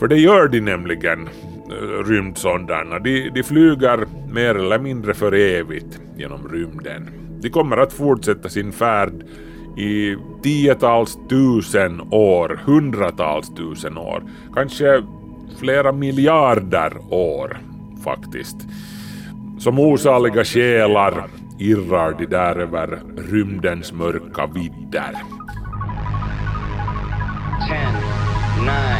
För det gör de nämligen, eh, rymdsondarna. De, de flyger mer eller mindre för evigt genom rymden. De kommer att fortsätta sin färd i tiotals tusen år, hundratals tusen år, kanske flera miljarder år faktiskt. Som osaliga själar irrar de där över rymdens mörka vidder. 10, 9,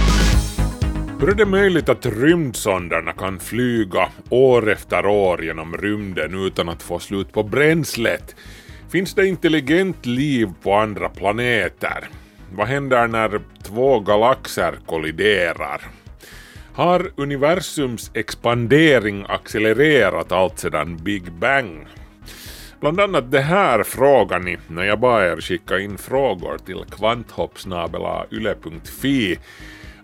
Hur är det möjligt att rymdsonderna kan flyga år efter år genom rymden utan att få slut på bränslet? Finns det intelligent liv på andra planeter? Vad händer när två galaxer kolliderar? Har universums expandering accelererat allt sedan Big Bang? Bland annat det här frågar ni när jag bad er skicka in frågor till kvanthoppsnabelayle.fi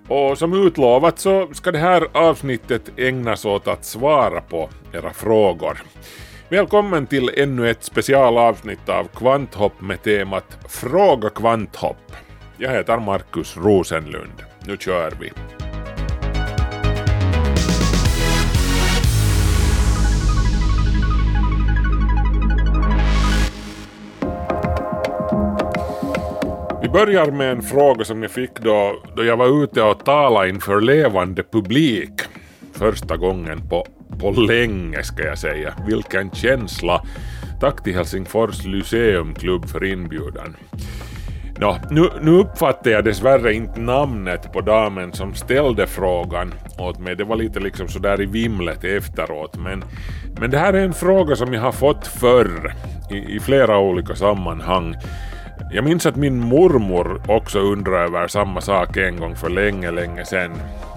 och som utlovat så ska det här avsnittet ägnas åt att svara på era frågor. Välkommen till ännu ett specialavsnitt av Kvanthopp med temat Fråga Kvanthopp. Jag heter Markus Rosenlund. Nu kör vi! Börjar med en fråga som jag fick då, då jag var ute och talade inför levande publik. Första gången på på länge ska jag säga. Vilken känsla! Tack till Helsingfors Lyceumklubb för inbjudan. Nå, nu, nu uppfattade jag dessvärre inte namnet på damen som ställde frågan åt mig. Det var lite liksom sådär i vimlet efteråt. Men, men det här är en fråga som jag har fått förr i, i flera olika sammanhang. Jag minns att min mormor också undrade över samma sak en gång för länge, länge sedan.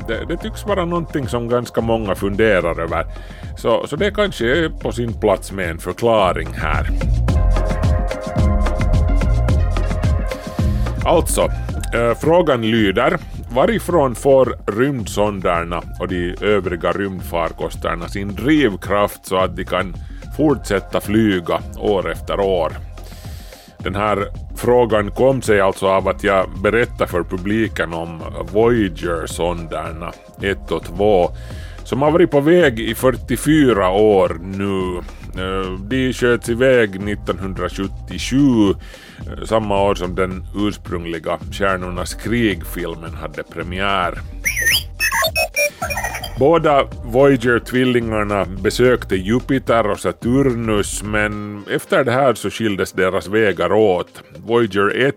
Det, det tycks vara någonting som ganska många funderar över. Så, så det kanske är på sin plats med en förklaring här. Alltså, eh, frågan lyder Varifrån får rymdsonderna och de övriga rymdfarkosterna sin drivkraft så att de kan fortsätta flyga år efter år? Den här frågan kom sig alltså av att jag berättade för publiken om Voyager-sonderna 1 och 2 som har varit på väg i 44 år nu. Eh, de sköts iväg 1977, eh, samma år som den ursprungliga Stjärnornas krig-filmen hade premiär. Båda Voyager-tvillingarna besökte Jupiter och Saturnus men efter det här så skildes deras vägar åt. Voyager 1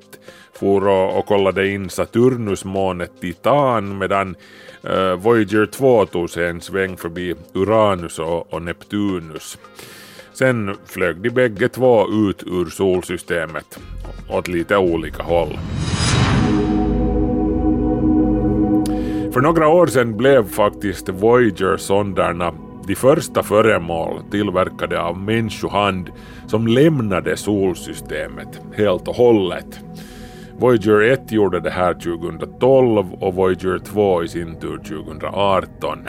for och, och kollade in Saturnus-månet Titan medan eh, Voyager 2 tog sig en sväng förbi Uranus och, och Neptunus. Sen flög de bägge två ut ur solsystemet åt lite olika håll. För några år sedan blev faktiskt Voyager-sonderna de första föremål tillverkade av människohand som lämnade solsystemet helt och hållet. Voyager 1 gjorde det här 2012 och Voyager 2 i sin tur 2018.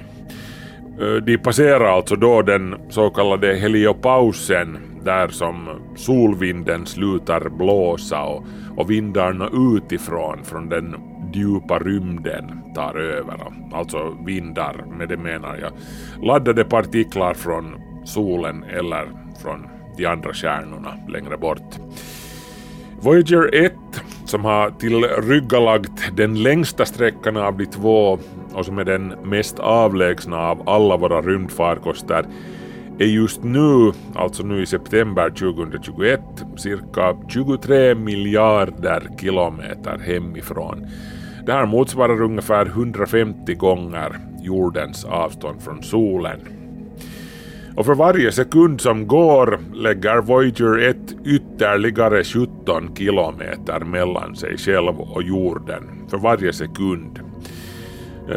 De passerar alltså då den så kallade heliopausen där som solvinden slutar blåsa och, och vindarna utifrån från den djupa rymden tar över. Alltså vindar, med det menar jag laddade partiklar från solen eller från de andra stjärnorna längre bort. Voyager 1, som har tillryggalagt den längsta sträckan av de två och som är den mest avlägsna av alla våra rymdfarkoster, är just nu, alltså nu i september 2021, cirka 23 miljarder kilometer hemifrån. Det här motsvarar ungefär 150 gånger jordens avstånd från solen. Och för varje sekund som går lägger Voyager 1 ytterligare 17 kilometer mellan sig själv och jorden. För varje sekund.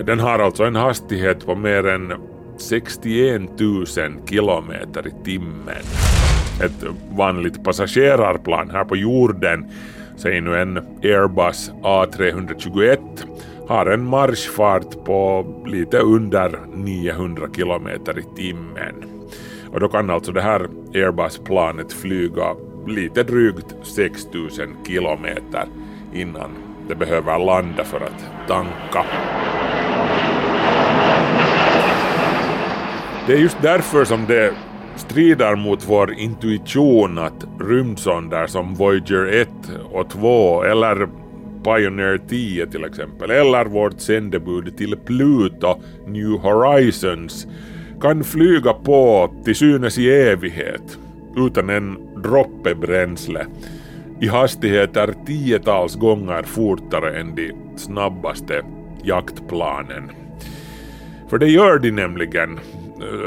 Den har alltså en hastighet på mer än 61 000 kilometer i timmen. Ett vanligt passagerarplan här på jorden, säg nu en Airbus A321, har en marschfart på lite under 900 kilometer i timmen. Och då kan alltså det här Airbus-planet flyga lite drygt 6000 kilometer innan det behöver landa för att tanka. Det är just därför som det strider mot vår intuition att rymdsonder som Voyager 1 och 2 eller Pioneer 10 till exempel, eller vårt sändebud till Pluto, New Horizons, kan flyga på till synes i evighet utan en droppe bränsle i hastigheter tiotals gånger fortare än de snabbaste jaktplanen. För det gör de nämligen,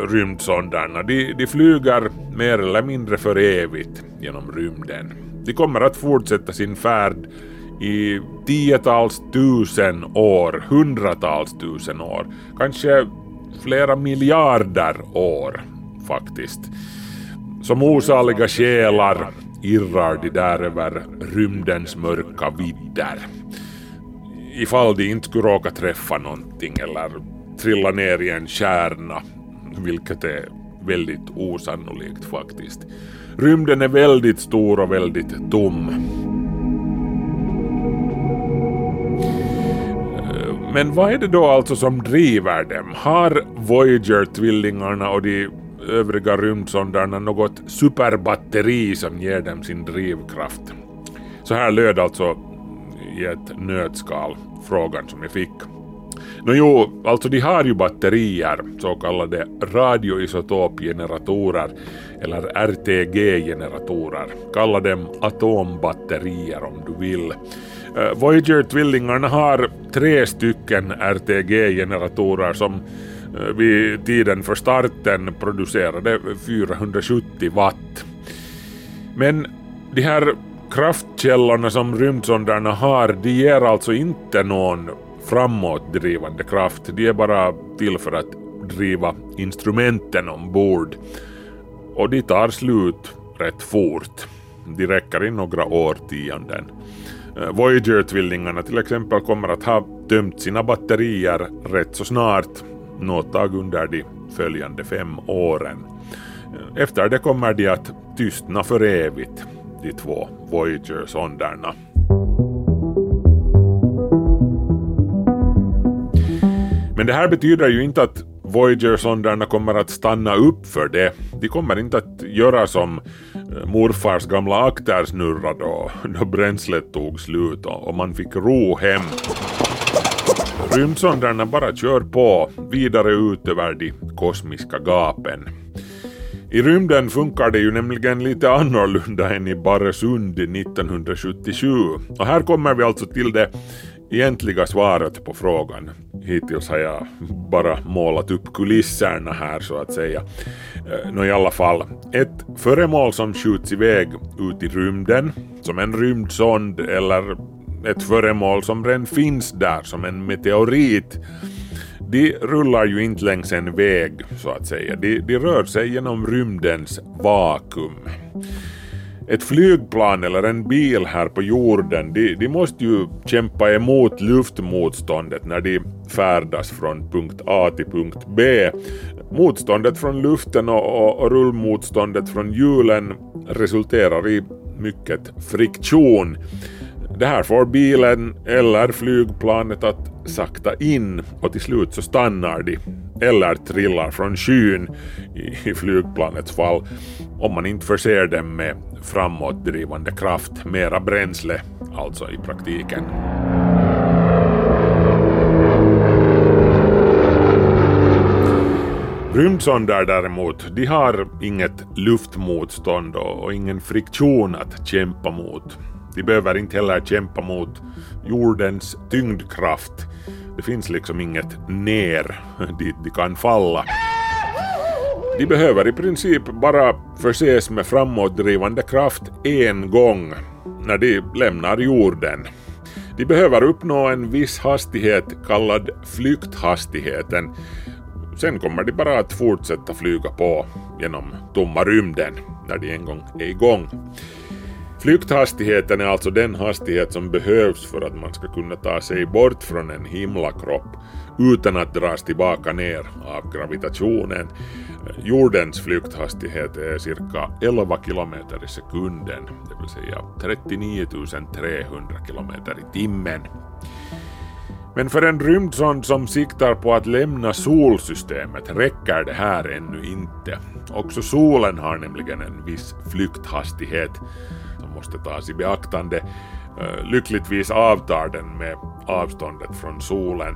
rymdsondarna. De, de flyger mer eller mindre för evigt genom rymden. De kommer att fortsätta sin färd i tiotals tusen år, hundratals tusen år, kanske flera miljarder år faktiskt. Som osaliga själar irrar de där över rymdens mörka vidder. Ifall de inte skulle råka träffa någonting eller trilla ner i en kärna, vilket är väldigt osannolikt faktiskt. Rymden är väldigt stor och väldigt tom. Eh, men vad är det då alltså som driver dem? Har Voyager-tvillingarna och de övriga rymdsondarna något superbatteri som ger dem sin drivkraft? Så här löd alltså i ett nötskal frågan som jag fick. Nå jo, alltså de har ju batterier, så kallade radioisotopgeneratorer eller RTG-generatorer. Kalla dem atombatterier om du vill. Eh, Voyager-tvillingarna har tre stycken RTG-generatorer som eh, vid tiden för starten producerade 470 watt. Men de här kraftkällorna som rymdsondarna har, de ger alltså inte någon framåtdrivande kraft. De är bara till för att driva instrumenten ombord. Och de tar slut rätt fort. De räcker i några årtionden. Eh, Voyager-tvillingarna till exempel kommer att ha tömt sina batterier rätt så snart, något tag under de följande fem åren. Eh, Efter det kommer de att tystna för evigt, de två Voyager-sonderna. Men det här betyder ju inte att Voyager-sonderna kommer att stanna upp för det. De kommer inte att göra som eh, morfars gamla aktersnurra då, då bränslet tog slut och man fick ro hem. Rymdsonderna bara kör på vidare ut över de kosmiska gapen. I rymden funkar det ju nämligen lite annorlunda än i Barresund 1977 och här kommer vi alltså till det egentliga svaret på frågan. Hittills har jag bara målat upp kulisserna här så att säga. Eh, Nå i alla fall, ett föremål som skjuts iväg ut i rymden, som en rymdsond eller ett föremål som redan finns där som en meteorit, de rullar ju inte längs en väg så att säga. De, de rör sig genom rymdens vakuum ett flygplan eller en bil här på jorden, de, de måste ju kämpa emot luftmotståndet när de färdas från punkt A till punkt B. Motståndet från luften och, och, och rullmotståndet från hjulen resulterar i mycket friktion. Det här får bilen eller flygplanet att sakta in och till slut så stannar de eller trillar från skyn i flygplanets fall om man inte förser dem med framåtdrivande kraft, mera bränsle alltså i praktiken. Rymdsonder däremot, de har inget luftmotstånd och ingen friktion att kämpa mot. De behöver inte heller kämpa mot jordens tyngdkraft. Det finns liksom inget ner dit de kan falla. De behöver i princip bara förses med framåtdrivande kraft en gång när de lämnar jorden. De behöver uppnå en viss hastighet kallad flykthastigheten. Sen kommer de bara att fortsätta flyga på genom tomma rymden när de en gång är igång. Flykthastigheten är alltså den hastighet som behövs för att man ska kunna ta sig bort från en himlakropp utan att dras tillbaka ner av gravitationen. Jordens flykthastighet är cirka 11 kilometer i sekunden, det vill säga 39 300 kilometer i timmen. Men för en rymdsond som siktar på att lämna solsystemet räcker det här ännu inte. Också solen har nämligen en viss flykthastighet måste tas i beaktande. Lyckligtvis avtar den med avståndet från solen.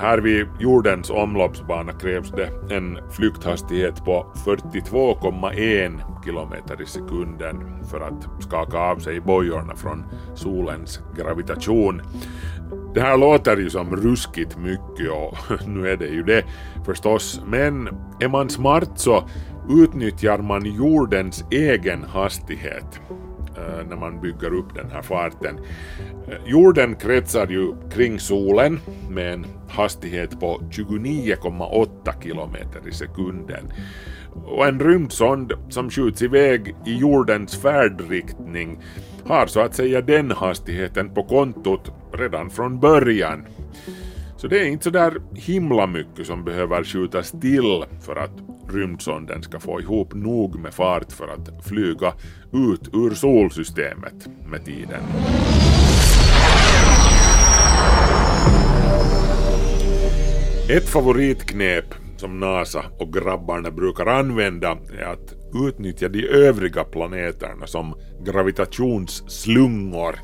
Här vid jordens omloppsbana krävs det en flykthastighet på 42,1 km i sekunden för att skaka av sig bojorna från solens gravitation. Det här låter ju som ruskigt mycket och nu är det ju det förstås, men är man smart så utnyttjar man jordens egen hastighet Eh, när man bygger upp den här farten. Eh, jorden kretsar ju kring solen med en hastighet på 29,8 kilometer i sekunden. Och en rymdsond som skjuts iväg i jordens färdriktning har så att säga den hastigheten på kontot redan från början. Så det är inte så där himla mycket som behöver skjutas till för att rymdsonden ska få ihop nog med fart för att flyga ut ur solsystemet med tiden. Ett favoritknep som NASA och grabbarna brukar använda är att utnyttja de övriga planeterna som gravitationsslungor.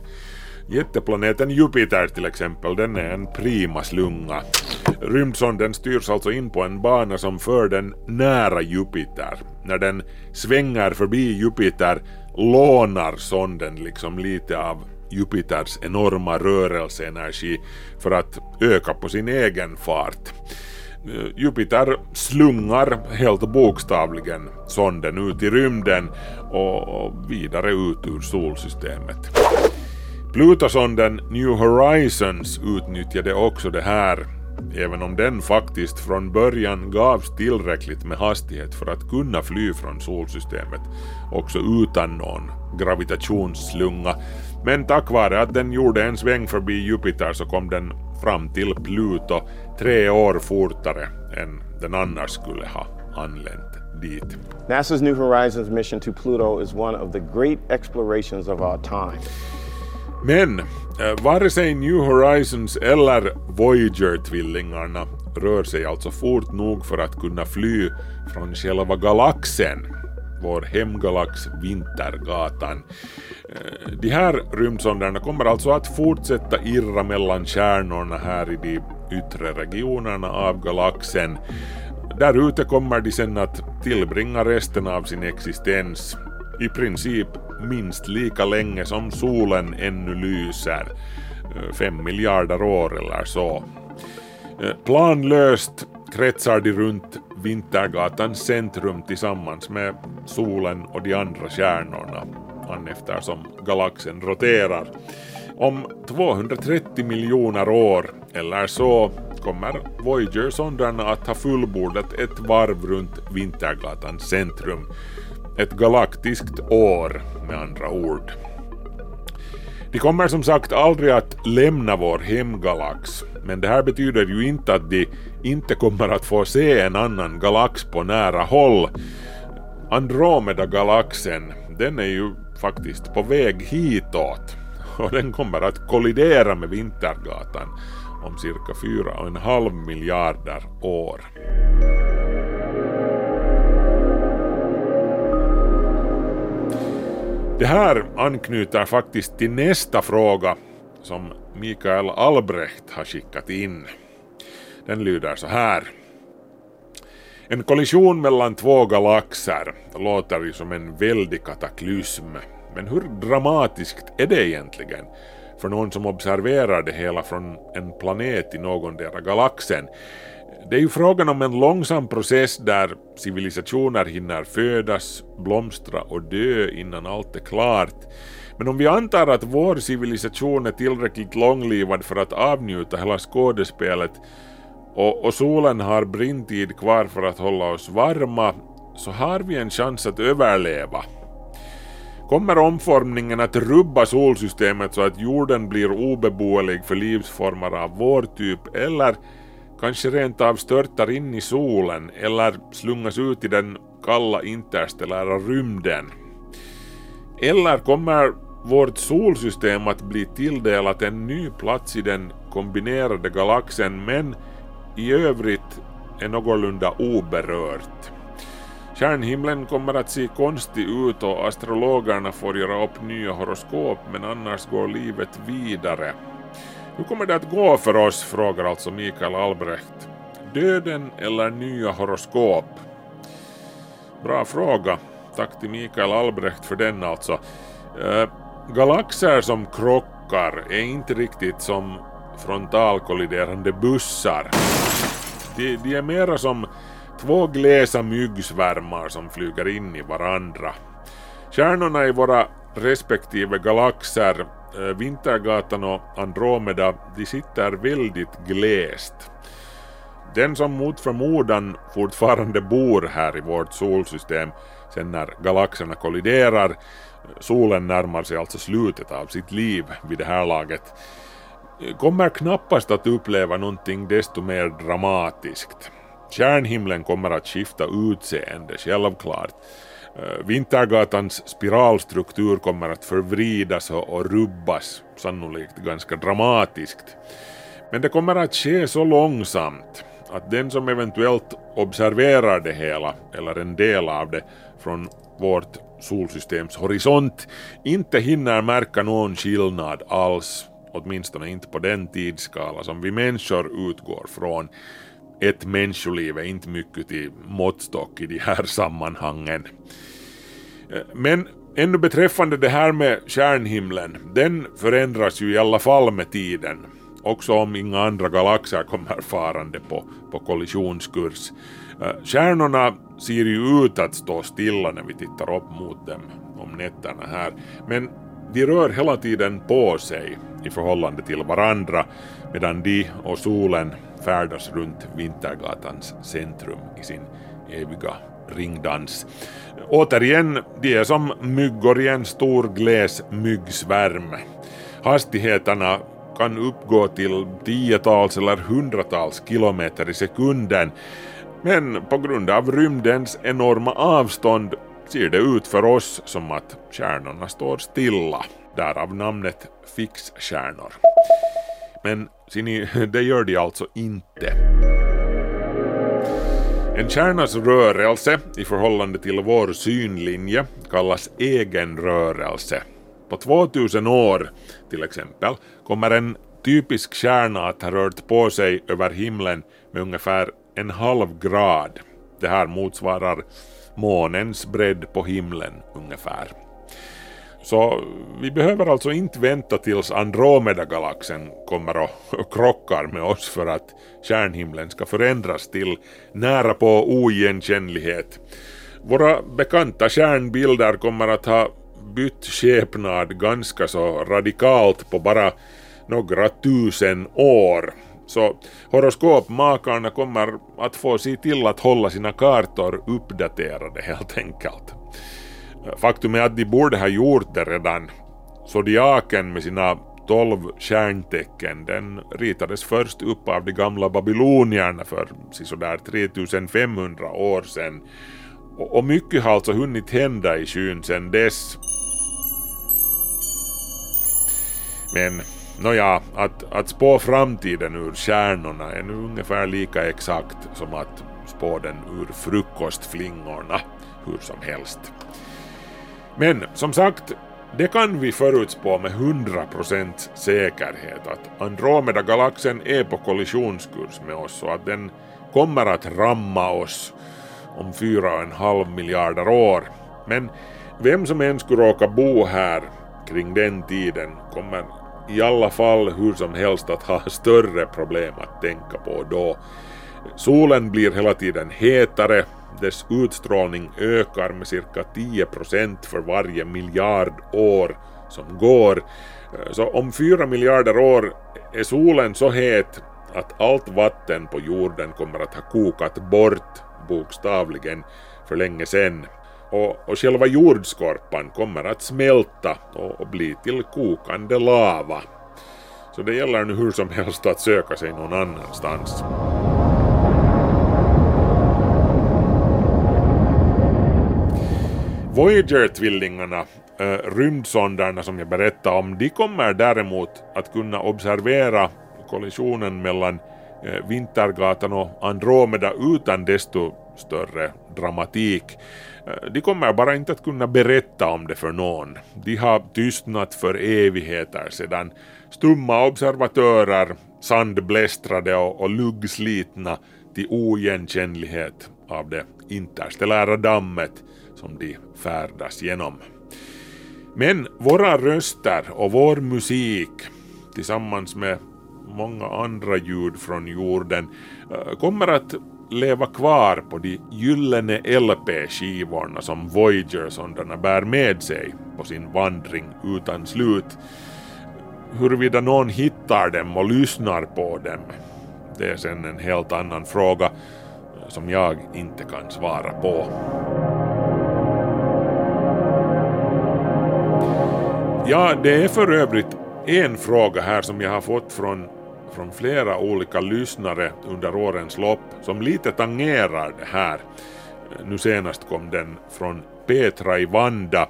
Jätteplaneten Jupiter till exempel, den är en prima slunga. Rymdsonden styrs alltså in på en bana som för den nära Jupiter. När den svänger förbi Jupiter lånar sonden liksom lite av Jupiters enorma rörelseenergi för att öka på sin egen fart. Jupiter slungar helt bokstavligen sonden ut i rymden och vidare ut ur solsystemet. Plutosonden New Horizons utnyttjade också det här, även om den faktiskt från början gavs tillräckligt med hastighet för att kunna fly från solsystemet, också utan någon gravitationsslunga. Men tack vare att den gjorde en sväng förbi Jupiter så kom den fram till Pluto tre år fortare än den annars skulle ha anlänt dit. NASA's New Horizons mission to Pluto is one of the great explorations of our time. Men eh, vare sig New Horizons eller Voyager-tvillingarna rör sig alltså fort nog för att kunna fly från själva galaxen, vår hemgalax Vintergatan. Eh, de här rymdsonderna kommer alltså att fortsätta irra mellan stjärnorna här i de yttre regionerna av galaxen. Där ute kommer de sen att tillbringa resten av sin existens i princip minst lika länge som solen ännu lyser, eh, fem miljarder år eller så. Eh, planlöst kretsar de runt Vintergatans centrum tillsammans med solen och de andra stjärnorna, eftersom galaxen roterar. Om 230 miljoner år eller så kommer Voyager-sondarna att ha fullbordat ett varv runt Vintergatans centrum ett galaktiskt år med andra ord. De kommer som sagt aldrig att lämna vår hemgalax, men det här betyder ju inte att de inte kommer att få se en annan galax på nära håll. Andromeda-galaxen, den är ju faktiskt på väg hitåt och den kommer att kollidera med Vintergatan om cirka 4,5 miljarder år. Det här anknyter faktiskt till nästa fråga som Mikael Albrecht har skickat in. Den lyder så här. En kollision mellan två galaxer låter ju som en väldig kataklysm. Men hur dramatiskt är det egentligen? För någon som observerar det hela från en planet i någondera galaxen. Det är ju frågan om en långsam process där civilisationer hinner födas, blomstra och dö innan allt är klart. Men om vi antar att vår civilisation är tillräckligt långlivad för att avnjuta hela skådespelet och, och solen har brintid kvar för att hålla oss varma så har vi en chans att överleva. Kommer omformningen att rubba solsystemet så att jorden blir obeboelig för livsformer av vår typ eller kanske rent av störtar in i solen eller slungas ut i den kalla interstellära rymden? Eller kommer vårt solsystem att bli tilldelat en ny plats i den kombinerade galaxen men i övrigt är någorlunda oberört? Stjärnhimlen kommer att se konstig ut och astrologerna får göra upp nya horoskop men annars går livet vidare. Hur kommer det att gå för oss, frågar alltså Mikael Albrecht. Döden eller nya horoskop? Bra fråga. Tack till Mikael Albrecht för den alltså. Eh, galaxer som krockar är inte riktigt som frontalkolliderande bussar. De, de är mera som två glesa myggsvärmar som flyger in i varandra. Stjärnorna i våra respektive galaxer, eh, Vintergatan och Andromeda, de sitter väldigt glest. Den som mot förmodan fortfarande bor här i vårt solsystem sen när galaxerna kolliderar, solen närmar sig alltså slutet av sitt liv vid det här laget, kommer knappast att uppleva någonting desto mer dramatiskt. Kärnhimlen kommer att skifta utseende, självklart. Eh, Vintergatans spiralstruktur kommer att förvridas och rubbas, sannolikt ganska dramatiskt. Men det kommer att ske så långsamt att den som eventuellt observerar det hela, eller en del av det, från vårt solsystems horisont inte hinner märka någon skillnad alls, åtminstone inte på den tidsskala som vi människor utgår från. Ett människoliv är inte mycket till måttstock i de här sammanhangen. Men ännu beträffande det här med stjärnhimlen, den förändras ju i alla fall med tiden också om inga andra galaxer kommer farande på, på kollisionskurs. Äh, stjärnorna ser ju ut att stå stilla när vi tittar upp mot dem om nätterna här, men de rör hela tiden på sig i förhållande till varandra medan de och solen färdas runt Vintergatans centrum i sin eviga ringdans. Återigen, de är som myggor i en stor gles myggsvärm. Hastigheterna kan uppgå till tiotals eller hundratals kilometer i sekunden. Men på grund av rymdens enorma avstånd ser det ut för oss som att stjärnorna står stilla. Därav namnet fixstjärnor. Men ser ni, det gör de alltså inte. En kärnas rörelse i förhållande till vår synlinje kallas egenrörelse på 2000 år till exempel kommer en typisk stjärna att ha rört på sig över himlen med ungefär en halv grad. Det här motsvarar månens bredd på himlen ungefär. Så vi behöver alltså inte vänta tills Andromedagalaxen kommer och krockar med oss för att stjärnhimlen ska förändras till nära på oigenkännlighet. Våra bekanta stjärnbilder kommer att ha bytt skepnad ganska så radikalt på bara några tusen år. Så horoskopmakarna kommer att få se till att hålla sina kartor uppdaterade helt enkelt. Faktum är att de borde ha gjort det redan. Zodiaken med sina tolv stjärntecken den ritades först upp av de gamla babylonierna för sådär 3500 år sedan. Och mycket har alltså hunnit hända i skyn sedan dess. Men nåja, att, att spå framtiden ur stjärnorna är nu ungefär lika exakt som att spå den ur frukostflingorna, hur som helst. Men som sagt, det kan vi förutspå med 100% säkerhet att Andromeda-galaxen är på kollisionskurs med oss och att den kommer att ramma oss om fyra och en halv miljarder år. Men vem som än skulle råka bo här kring den tiden kommer i alla fall hur som helst att ha större problem att tänka på då. Solen blir hela tiden hetare, dess utstrålning ökar med cirka 10% för varje miljard år som går. Eh, så om fyra miljarder år är solen så het att allt vatten på jorden kommer att ha kokat bort bokstavligen för länge sedan. Och, och själva jordskorpan kommer att smälta och, och bli till kokande lava. Så det gäller nu hur som helst att söka sig någon annanstans. Voyager-tvillingarna, eh, rymdsonderna som jag berättade om, de kommer däremot att kunna observera kollisionen mellan eh, Vintergatan och Andromeda utan desto större dramatik. Eh, de kommer bara inte att kunna berätta om det för någon. De har tystnat för evigheter sedan stumma observatörer, sandblästrade och, och luggslitna till oigenkännlighet av det interstellära dammet som de färdas genom. Men våra röster och vår musik tillsammans med många andra ljud från jorden eh, kommer att leva kvar på de gyllene LP-skivorna som Voyager-sondarna bär med sig på sin vandring utan slut. Huruvida någon hittar dem och lyssnar på dem, det är sen en helt annan fråga eh, som jag inte kan svara på. Ja, det är för övrigt en fråga här som jag har fått från, från flera olika lyssnare under årens lopp som lite tangerar det här. Nu senast kom den från Petra i Vanda.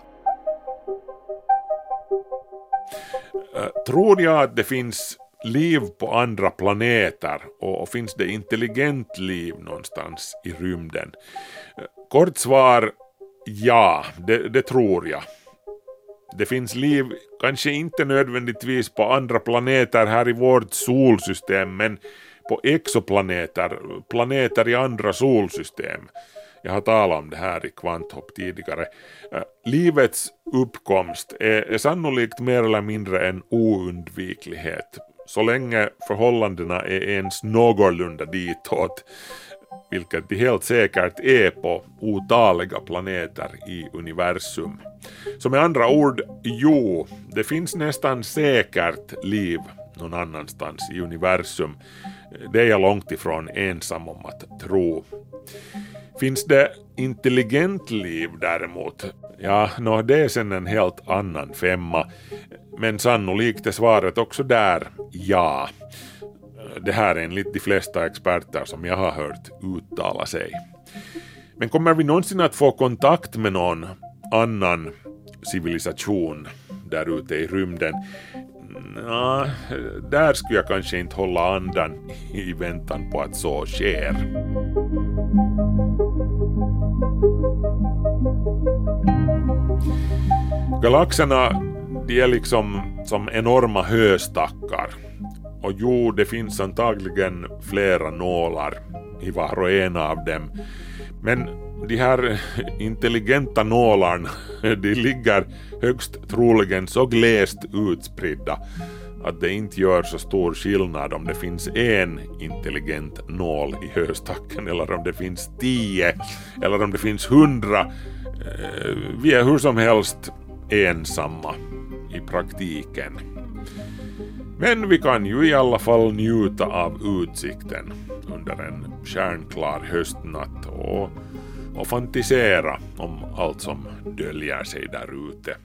Eh, tror jag att det finns liv på andra planeter och, finns det intelligent liv någonstans i rymden? Eh, kort svar ja, det, det tror jag. Det finns liv, kanske inte nödvändigtvis på andra planeter här i vårt solsystem, men på exoplaneter, planeter i andra solsystem. Jag har talat om det här i kvanthopp tidigare. Eh, livets uppkomst är sannolikt mer eller mindre en oundviklighet, så länge förhållandena är ens någorlunda ditåt vilket de helt säkert är på otaliga planeter i universum. Så med andra ord, jo, det finns nästan säkert liv någon annanstans i universum. Det är jag långt ifrån ensam om att tro. Finns det intelligent liv däremot? Ja, nå, det är sen en helt annan femma. Men sannolikt är svaret också där ja det här enligt de flesta experter som jag har hört uttala sig. Men kommer vi någonsin att få kontakt med någon annan civilisation där ute i rymden? Nå, där skulle jag kanske inte hålla andan i väntan på att så sker. Galaxerna de är liksom som enorma höstackar och jo, det finns antagligen flera nålar i var och en av dem. Men de här intelligenta nålarna, de ligger högst troligen så glest utspridda att det inte gör så stor skillnad om det finns en intelligent nål i höstacken eller om det finns tio eller om det finns hundra. Eh, vi är hur som helst ensamma i praktiken. Men vi kan ju i alla fall njuta av utsikten under en stjärnklar höstnatt och, och fantisera om allt som döljer sig där ute.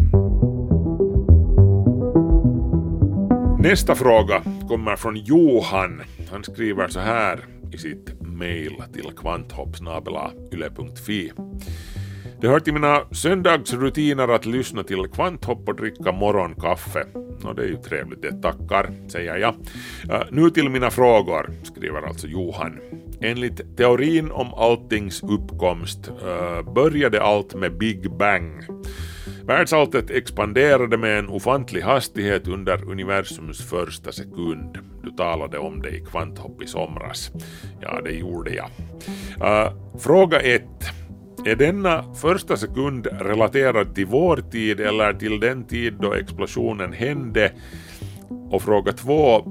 Nästa fråga kommer från Johan. Han skriver så här i sitt mejl till kvanthoppsnabela.yle.fi. Det hör till mina söndagsrutiner att lyssna till kvanthopp och dricka morgonkaffe. Och det är ju trevligt, det tackar, säger jag. Äh, nu till mina frågor, skriver alltså Johan. Enligt teorin om alltings uppkomst äh, började allt med Big Bang. Världsalltet expanderade med en ofantlig hastighet under universums första sekund. Du talade om det i kvanthopp i somras. Ja, det gjorde jag. Uh, fråga 1. Är denna första sekund relaterad till vår tid eller till den tid då explosionen hände? Och fråga två,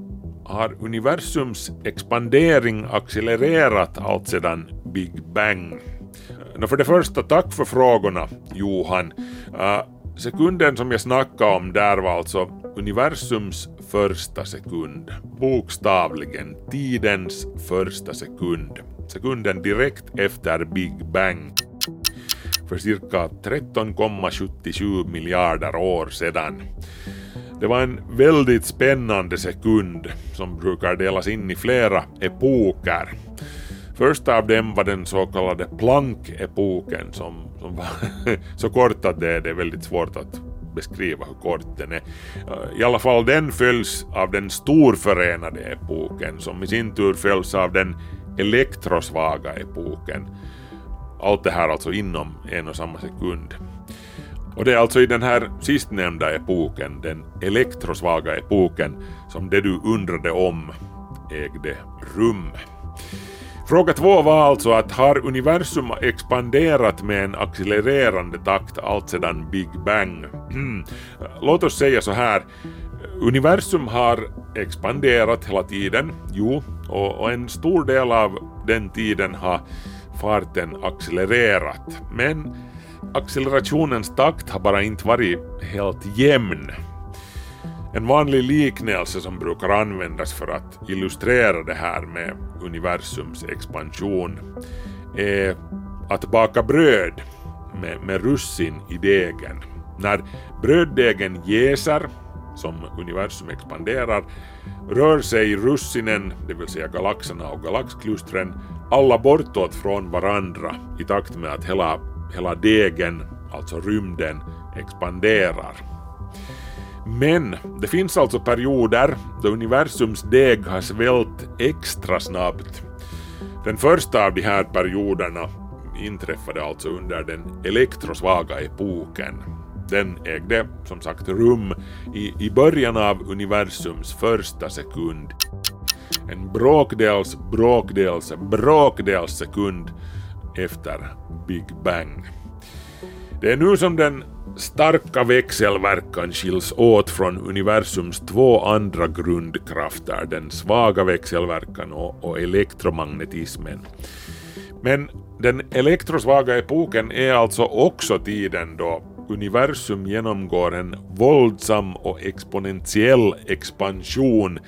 har universums expandering accelererat allt sedan Big Bang? För det första, tack för frågorna Johan. Uh, sekunden som jag snackade om där var alltså universums första sekund. Bokstavligen tidens första sekund. Sekunden direkt efter Big Bang. För cirka 13,77 miljarder år sedan. Det var en väldigt spännande sekund som brukar delas in i flera epoker. Första av dem var den så kallade Planck-epoken som, som var så kort att det, det är väldigt svårt att beskriva hur kort den är. I alla fall den följs av den storförenade epoken som i sin tur följs av den elektrosvaga epoken. Allt det här alltså inom en och samma sekund. Och det är alltså i den här sistnämnda epoken, den elektrosvaga epoken, som det du undrade om ägde rum. Fråga två var alltså att har universum expanderat med en accelererande takt alltsedan Big Bang? Låt oss säga så här. Universum har expanderat hela tiden, jo, och, och en stor del av den tiden har farten accelererat. Men accelerationens takt har bara inte varit helt jämn. En vanlig liknelse som brukar användas för att illustrera det här med universums expansion är att baka bröd med, med russin i degen. När bröddegen jäser, som universum expanderar, rör sig russinen, det vill säga galaxerna och galaxklustren, alla bortåt från varandra i takt med att hela, hela degen, alltså rymden, expanderar. Men det finns alltså perioder då universums deg har svällt extra snabbt. Den första av de här perioderna inträffade alltså under den elektrosvaga epoken. Den ägde som sagt rum i, i början av universums första sekund. En bråkdels, bråkdels, bråkdels sekund efter Big Bang. Det är nu som den starka växelverkan skiljs åt från universums två andra grundkrafter, den svaga växelverkan och, och elektromagnetismen. Men den elektrosvaga epoken är alltså också tiden då universum genomgår en våldsam och exponentiell expansion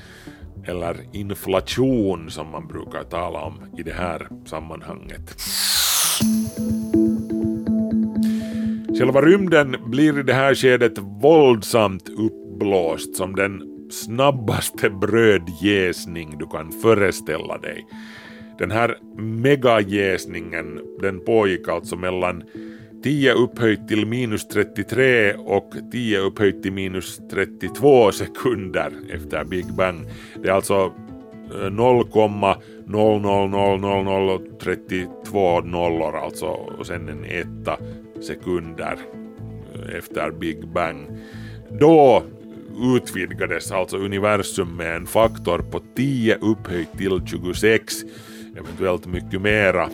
eller inflation som man brukar tala om i det här sammanhanget. Själva rymden blir i det här skedet våldsamt uppblåst som den snabbaste brödjäsning du kan föreställa dig. Den här megajäsningen den pågick alltså mellan 10 upphöjt till minus 33 och 10 upphöjt till minus 32 sekunder efter Big Bang. Det är alltså eh, 0,000032 nollor alltså och sen en etta sekunder eh, efter Big Bang. Då utvidgades alltså universum med en faktor på 10 upphöjt till 26, eventuellt mycket mera.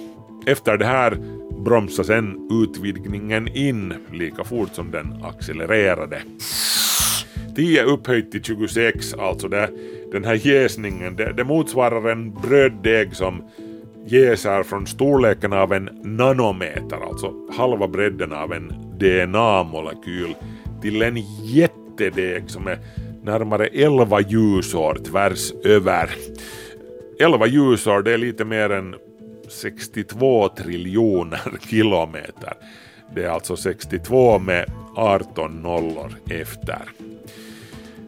Efter det här bromsade sen utvidgningen in lika fort som den accelererade. 10 upphöjt till 26, alltså det, den här jäsningen, det, det motsvarar en bröddeg som jäser från storleken av en nanometer, alltså halva bredden av en DNA-molekyl, till en jättedeg som är närmare 11 ljusår tvärs över. 11 ljusår, det är lite mer än 62 triljoner kilometer. Det är alltså 62 med 18 nollor efter.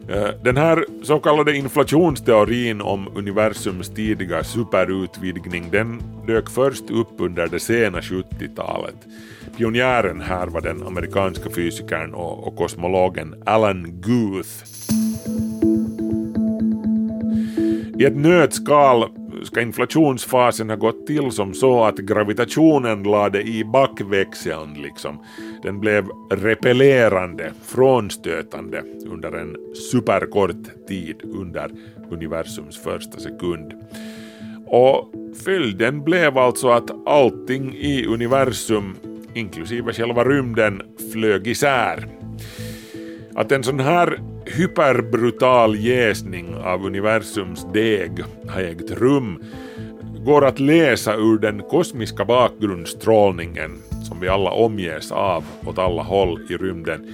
Eh, den här så kallade inflationsteorin om universums tidiga superutvidgning den dök först upp under det sena 70-talet. Pionjären här var den amerikanska fysikern och, och kosmologen Alan Guth. I ett nötskal ska inflationsfasen ha gått till som så att gravitationen lade i backväxeln liksom. Den blev repellerande, frånstötande under en superkort tid under universums första sekund. Och följden blev alltså att allting i universum, inklusive själva rymden, flög isär. Att en sån här hyperbrutal jäsning av universums deg har ägt rum går att läsa ur den kosmiska bakgrundsstrålningen som vi alla omges av åt alla håll i rymden.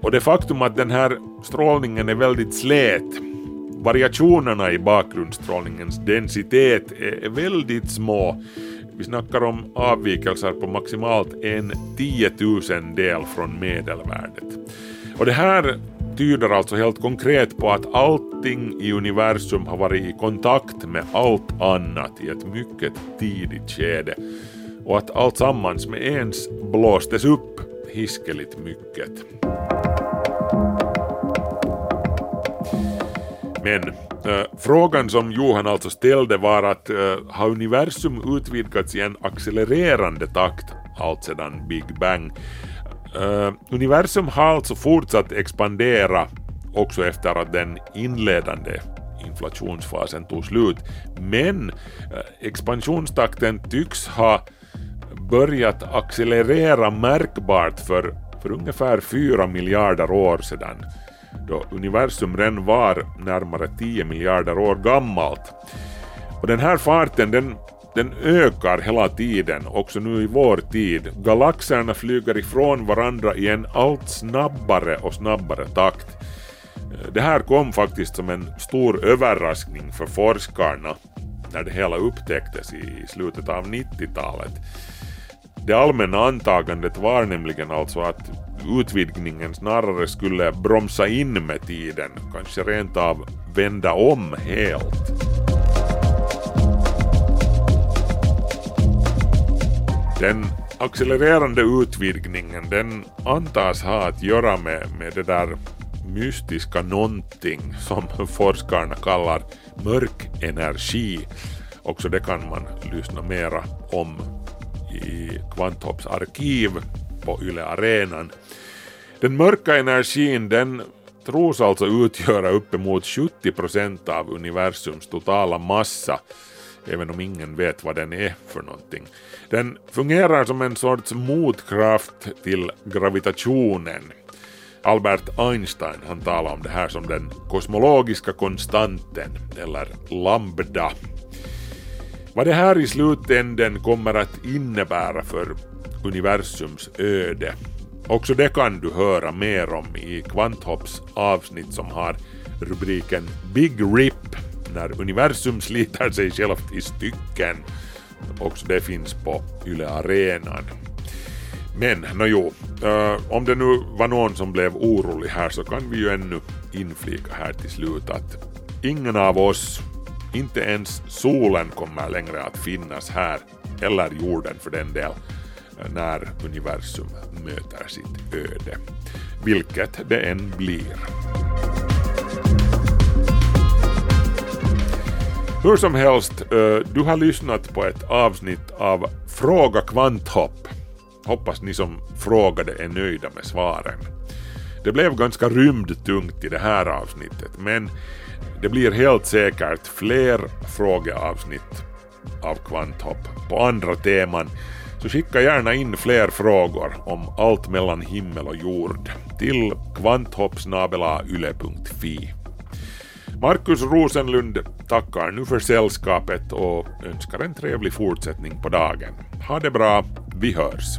Och det faktum att den här strålningen är väldigt slät, variationerna i bakgrundsstrålningens densitet är väldigt små. Vi snackar om avvikelser på maximalt en tiotusendel från medelvärdet. Och det här tyder alltså helt konkret på att allting i universum har varit i kontakt med allt annat i ett mycket tidigt skede och att alltsammans med ens blåstes upp hiskeligt mycket. Men äh, frågan som Johan alltså ställde var att äh, har universum utvidgats i en accelererande takt allt sedan Big Bang? Uh, universum har alltså fortsatt expandera också efter att den inledande inflationsfasen tog slut. Men uh, expansionstakten tycks ha börjat accelerera märkbart för, för ungefär 4 miljarder år sedan då universum redan var närmare 10 miljarder år gammalt. Och den här farten den den ökar hela tiden, också nu i vår tid. Galaxerna flyger ifrån varandra i en allt snabbare och snabbare takt. Det här kom faktiskt som en stor överraskning för forskarna när det hela upptäcktes i slutet av 90-talet. Det allmänna antagandet var nämligen alltså att utvidgningen snarare skulle bromsa in med tiden, kanske rent av vända om helt. Den accelererande utvidgningen den antas ha att göra med, med det där mystiska någonting som forskarna kallar mörk energi. Också det kan man lyssna mera om i Kvanthopps arkiv på Yle Arenan. Den mörka energin den tros alltså utgöra uppemot 70 procent av universums totala massa även om ingen vet vad den är för någonting. Den fungerar som en sorts motkraft till gravitationen. Albert Einstein han talar om det här som den kosmologiska konstanten, eller lambda. Vad det här i slutänden kommer att innebära för universums öde, också det kan du höra mer om i Kvanthopps avsnitt som har rubriken Big Rip när universum sliter sig självt i stycken. Också det finns på Yle Arenan. Men nåjo, äh, eh, om det nu var någon som blev orolig här så kan vi ju ännu inflika här till slut att ingen av oss, inte ens solen kommer längre att finnas här, eller jorden för den del, eh, när universum möter sitt öde. Vilket det än blir. Hur som helst, eh, du har lyssnat på ett avsnitt av Fråga Kvanthopp. Hoppas ni som frågade är nöjda med svaren. Det blev ganska rymdtungt i det här avsnittet, men det blir helt säkert fler frågeavsnitt av Kvanthopp på andra teman, så skicka gärna in fler frågor om allt mellan himmel och jord till kvanthoppsnabelayle.fi. Markus Rosenlund tackar nu för sällskapet och önskar en trevlig fortsättning på dagen. Ha det bra, vi hörs!